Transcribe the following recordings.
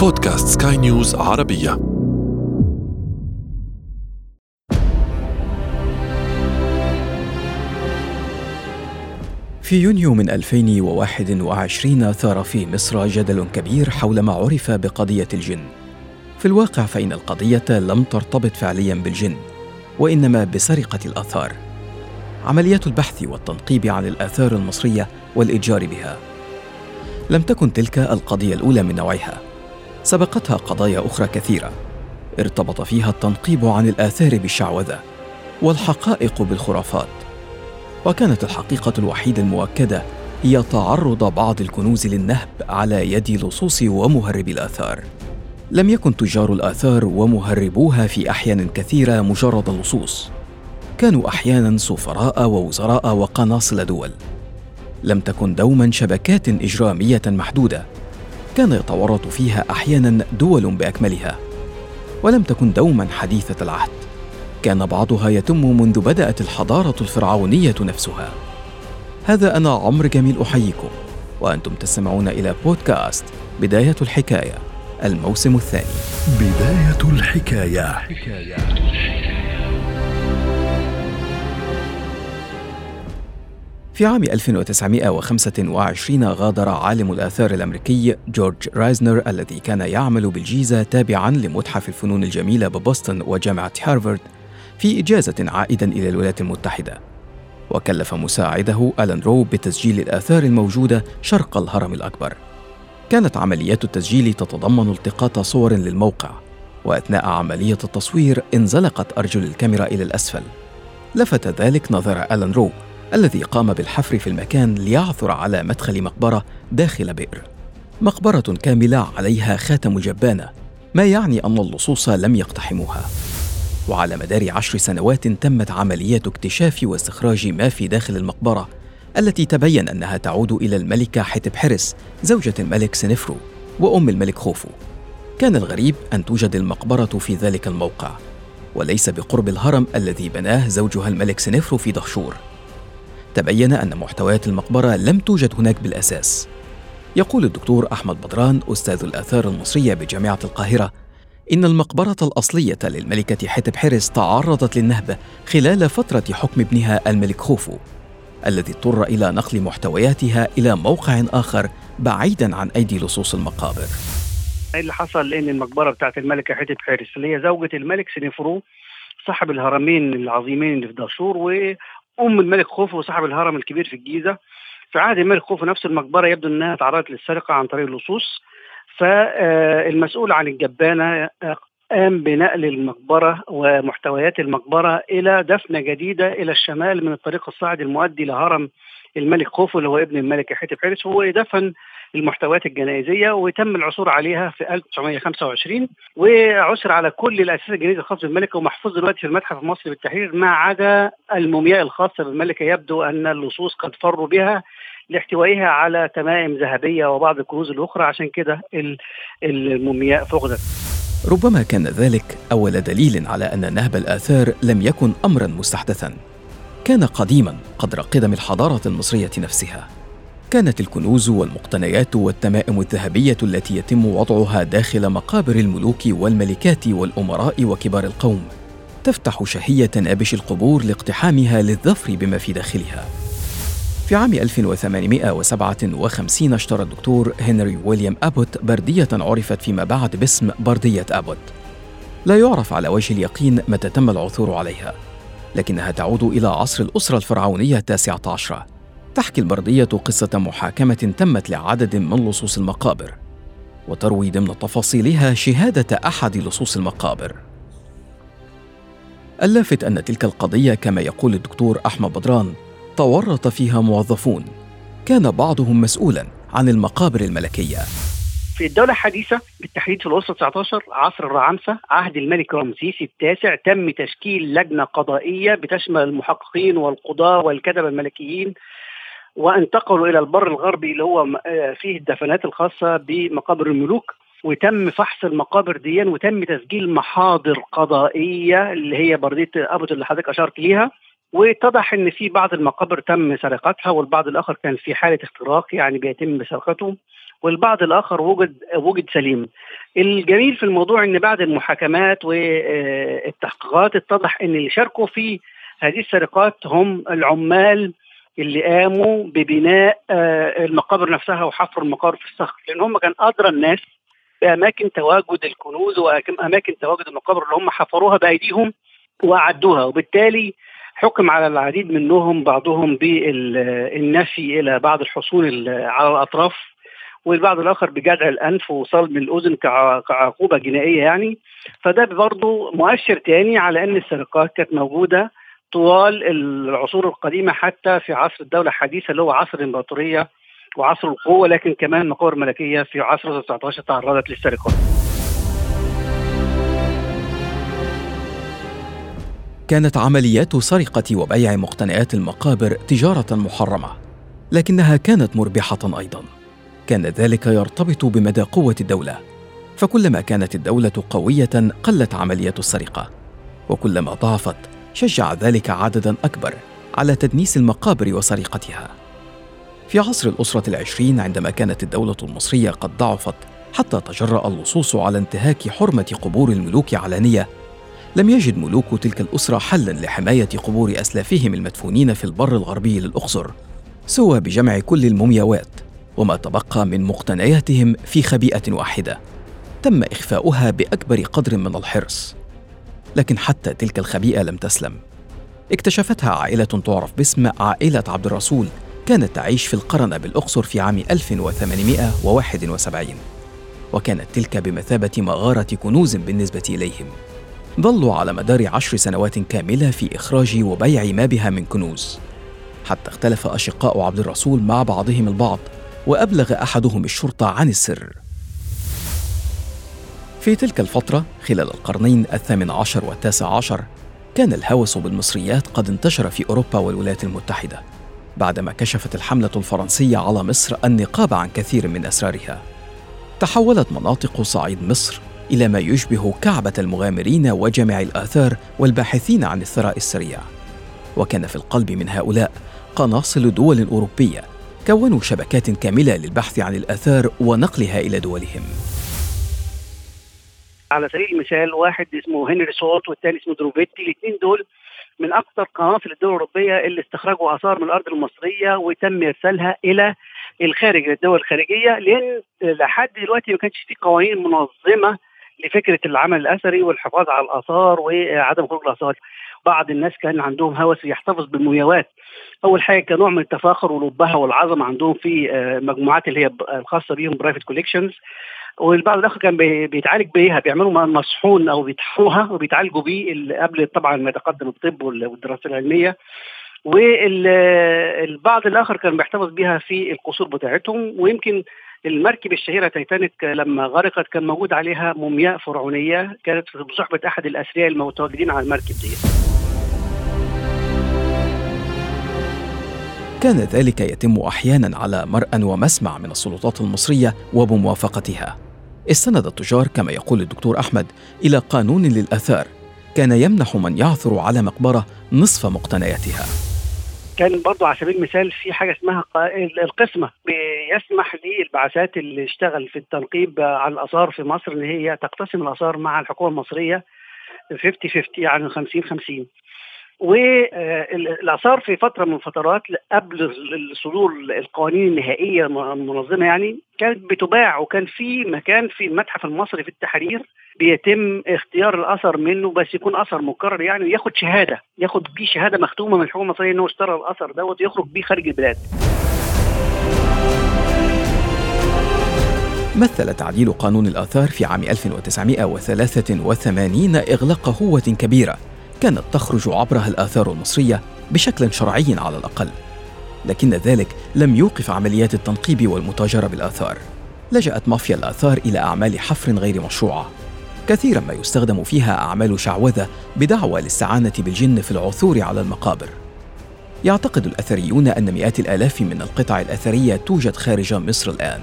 بودكاست سكاي نيوز عربية في يونيو من 2021 ثار في مصر جدل كبير حول ما عرف بقضية الجن. في الواقع فإن القضية لم ترتبط فعليا بالجن، وإنما بسرقة الآثار. عمليات البحث والتنقيب عن الآثار المصرية والإتجار بها. لم تكن تلك القضية الأولى من نوعها. سبقتها قضايا أخرى كثيرة. ارتبط فيها التنقيب عن الآثار بالشعوذة والحقائق بالخرافات. وكانت الحقيقة الوحيدة المؤكدة هي تعرض بعض الكنوز للنهب على يد لصوص ومهربي الآثار. لم يكن تجار الآثار ومهربوها في أحيان كثيرة مجرد لصوص كانوا أحيانا سفراء ووزراء وقناصل دول. لم تكن دوما شبكات إجرامية محدودة. كان يتورط فيها أحيانا دول بأكملها ولم تكن دوما حديثة العهد. كان بعضها يتم منذ بدأت الحضارة الفرعونية نفسها. هذا أنا عمرو جميل أحييكم وأنتم تستمعون إلى بودكاست بداية الحكاية الموسم الثاني. بداية الحكاية. في عام 1925 غادر عالم الآثار الأمريكي جورج رايزنر الذي كان يعمل بالجيزة تابعا لمتحف الفنون الجميلة ببوسطن وجامعة هارفارد في إجازة عائدا إلى الولايات المتحدة. وكلف مساعده ألان رو بتسجيل الآثار الموجودة شرق الهرم الأكبر. كانت عمليات التسجيل تتضمن التقاط صور للموقع وأثناء عملية التصوير انزلقت أرجل الكاميرا إلى الأسفل. لفت ذلك نظر ألان رو الذي قام بالحفر في المكان ليعثر على مدخل مقبرة داخل بئر. مقبرة كاملة عليها خاتم جبانة ما يعني أن اللصوص لم يقتحموها. وعلى مدار عشر سنوات تمت عمليات اكتشاف واستخراج ما في داخل المقبرة التي تبين أنها تعود إلى الملكة حتبحرس زوجة الملك سنفرو وأم الملك خوفو. كان الغريب أن توجد المقبرة في ذلك الموقع وليس بقرب الهرم الذي بناه زوجها الملك سنفرو في دهشور. تبين أن محتويات المقبرة لم توجد هناك بالأساس. يقول الدكتور أحمد بدران أستاذ الآثار المصرية بجامعة القاهرة إن المقبرة الأصلية للملكة حتبحرس تعرضت للنهب خلال فترة حكم ابنها الملك خوفو الذي اضطر إلى نقل محتوياتها إلى موقع آخر بعيدا عن أيدي لصوص المقابر. اللي حصل؟ إن المقبرة بتاعت الملكة حتبحرس اللي هي زوجة الملك سنفرو صاحب الهرمين العظيمين اللي في دهشور أم الملك خوفو وصاحب الهرم الكبير في الجيزة. في عهد الملك خوفو نفس المقبرة يبدو إنها تعرضت للسرقة عن طريق اللصوص. فالمسؤول عن الجبانة قام بنقل المقبرة ومحتويات المقبرة إلى دفنة جديدة إلى الشمال من الطريق الصاعد المؤدي لهرم الملك خوفو اللي هو ابن الملك حتب حارس هو دفن المحتويات الجنائزية وتم العثور عليها في 1925 وعثر على كل الاساس الجنائزي الخاص بالملكة ومحفوظ دلوقتي في المتحف المصري بالتحرير ما عدا المومياء الخاصة بالملكة يبدو أن اللصوص قد فروا بها لاحتوائها على تمائم ذهبية وبعض الكنوز الأخرى عشان كده المومياء فقدت. ربما كان ذلك أول دليل على أن نهب الآثار لم يكن امرا مستحدثا. كان قديما قدر قدم الحضارة المصرية نفسها. كانت الكنوز والمقتنيات والتمائم الذهبية التي يتم وضعها داخل مقابر الملوك والملكات والأمراء وكبار القوم تفتح شهية ابش القبور لاقتحامها للظفر بما في داخلها. في عام 1857 اشترى الدكتور هنري ويليام أبوت بردية عرفت فيما بعد باسم بردية أبوت. لا يعرف على وجه اليقين متى تم العثور عليها، لكنها تعود إلى عصر الأسرة الفرعونية التاسعة عشرة. تحكي البردية قصة محاكمة تمت لعدد من لصوص المقابر وتروي ضمن تفاصيلها شهادة أحد لصوص المقابر. اللافت أن تلك القضية كما يقول الدكتور أحمد بدران تورط فيها موظفون كان بعضهم مسؤولا عن المقابر الملكية. في الدولة الحديثة بالتحديد في الأسرة 19 عصر الرعامسة عهد الملك رمسيس التاسع تم تشكيل لجنة قضائية بتشمل المحققين والقضاة والكتبة الملكيين وانتقلوا إلى البر الغربي اللي هو آه، فيه الدفنات الخاصة بمقابر الملوك. وتم فحص المقابر دي وتم تسجيل محاضر قضائية اللي هي برديه ابوت اللي حضرتك أشرت ليها. واتضح إن في بعض المقابر تم سرقتها والبعض الآخر كان في حالة اختراق يعني بيتم سرقته. والبعض الآخر وجد وجد سليم. الجميل في الموضوع إن بعد المحاكمات والتحقيقات اتضح إن اللي شاركوا في هذه السرقات هم العمال اللي قاموا ببناء آه، المقابر نفسها وحفر المقابر في الصخر لأن هم كان أدرى الناس بأماكن تواجد الكنوز وأماكن تواجد المقابر اللي هم حفروها بأيديهم وأعدوها. وبالتالي حكم على العديد منهم بعضهم بالنفي إلى بعض الحصول على الأطراف والبعض الآخر بجدع الأنف وصلب الأذن كعقوبة جنائية يعني. فده برضه مؤشر تاني على إن السرقات كانت موجودة طوال العصور القديمة حتى في عصر الدولة الحديثة اللي هو عصر الإمبراطورية وعصر القوة لكن كمان مقابر ملكيه في عصر 19 تعرضت للسرقات. كانت عمليات سرقة وبيع مقتنيات المقابر تجارة محرمة لكنها كانت مربحة أيضا. كان ذلك يرتبط بمدى قوة الدولة. فكلما كانت الدولة قوية قلت عمليات السرقة. وكلما ضعفت شجع ذلك عددا أكبر على تدنيس المقابر وسرقتها. في عصر الأسرة العشرين عندما كانت الدولة المصرية قد ضعفت حتى تجرأ اللصوص على انتهاك حرمة قبور الملوك علانية لم يجد ملوك تلك الأسرة حلا لحماية قبور أسلافهم المدفونين في البر الغربي للاقصر سوى بجمع كل المومياوات وما تبقى من مقتنياتهم في خبيئة واحدة تم إخفاؤها بأكبر قدر من الحرص. لكن حتى تلك الخبيئة لم تسلم. اكتشفتها عائلة تعرف باسم عائلة عبد الرسول كانت تعيش في القرنه بالأقصر في عام 1871 وكانت تلك بمثابة مغارة كنوز بالنسبة إليهم. ظلوا على مدار عشر سنوات كاملة في إخراج وبيع ما بها من كنوز. حتى اختلف أشقاء عبد الرسول مع بعضهم البعض وأبلغ أحدهم الشرطة عن السر. في تلك الفترة خلال القرنين الثامن عشر والتاسع عشر كان الهوس بالمصريات قد انتشر في أوروبا والولايات المتحدة بعدما كشفت الحملة الفرنسية على مصر النقاب عن كثير من أسرارها تحولت مناطق صعيد مصر إلى ما يشبه كعبة المغامرين وجمع الآثار والباحثين عن الثراء السريع وكان في القلب من هؤلاء قناصل دول أوروبية كونوا شبكات كاملة للبحث عن الآثار ونقلها إلى دولهم. على سبيل المثال واحد اسمه هنري سوت والثاني اسمه دروفيتي الاثنين دول من أكثر قناصل الدول الأوروبية اللي استخرجوا آثار من الأرض المصرية وتم إرسالها إلى الخارج للدول الخارجية لأن لحد دلوقتي ما كانش في قوانين منظمة لفكرة العمل الأثري والحفاظ على الآثار وعدم خروج الآثار. بعض الناس كان عندهم هوس يحتفظ بالمومياوات أول حاجة كنوع من التفاخر والأبهة والعظمة عندهم في آه، مجموعات اللي هي الخاصة بيهم private collections والبعض الآخر كان بيتعالج بيها بيعملوا مصحون أو بيطحنوها وبيتعالجوا بيه قبل طبعا ما يتقدم الطب والدراسة العلمية والبعض الآخر كان بيحتفظ بيها في القصور بتاعتهم ويمكن المركب الشهيرة تايتانيك لما غرقت كان موجود عليها مومياء فرعونية كانت بصحبه أحد الأثرياء المتواجدين على المركب دي. كان ذلك يتم أحيانا على مرأى ومسمع من السلطات المصرية وبموافقتها. استند التجار كما يقول الدكتور أحمد إلى قانون للآثار. كان يمنح من يعثر على مقبرة نصف مقتنياتها. كان برضو على سبيل المثال في حاجة اسمها القسمة. بيسمح للبعثات اللي اشتغل في التنقيب على الآثار في مصر إن هي تقتسم الآثار مع الحكومة المصرية 50 50 يعني 50 50 والآثار في فترة من الفترات قبل صدور القوانين النهائية المنظمة يعني كانت بتباع وكان في مكان في المتحف المصري في التحرير بيتم اختيار الأثر منه بس يكون أثر مكرر يعني وياخد شهادة ياخد بيه شهادة مختومة من الحكومة المصرية إنه اشترى الأثر دوت يخرج بيه خارج البلاد. مثل تعديل قانون الآثار في عام 1983 إغلاق هوة كبيرة كانت تخرج عبرها الآثار المصرية بشكل شرعي على الأقل لكن ذلك لم يوقف عمليات التنقيب والمتاجرة بالآثار. لجأت مافيا الآثار إلى أعمال حفر غير مشروعة. كثيرا ما يستخدم فيها أعمال شعوذة بدعوى الاستعانة بالجن في العثور على المقابر. يعتقد الأثريون أن مئات الآلاف من القطع الأثرية توجد خارج مصر الآن.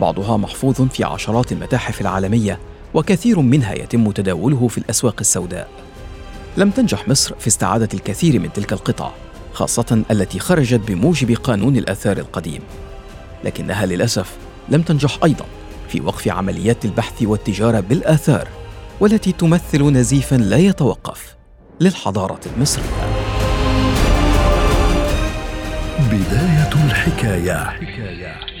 بعضها محفوظ في عشرات المتاحف العالمية وكثير منها يتم تداوله في الأسواق السوداء. لم تنجح مصر في استعادة الكثير من تلك القطع خاصة التي خرجت بموجب قانون الآثار القديم لكنها للأسف لم تنجح أيضا في وقف عمليات البحث والتجارة بالآثار والتي تمثل نزيفا لا يتوقف للحضارة المصرية بداية الحكاية, حكاية.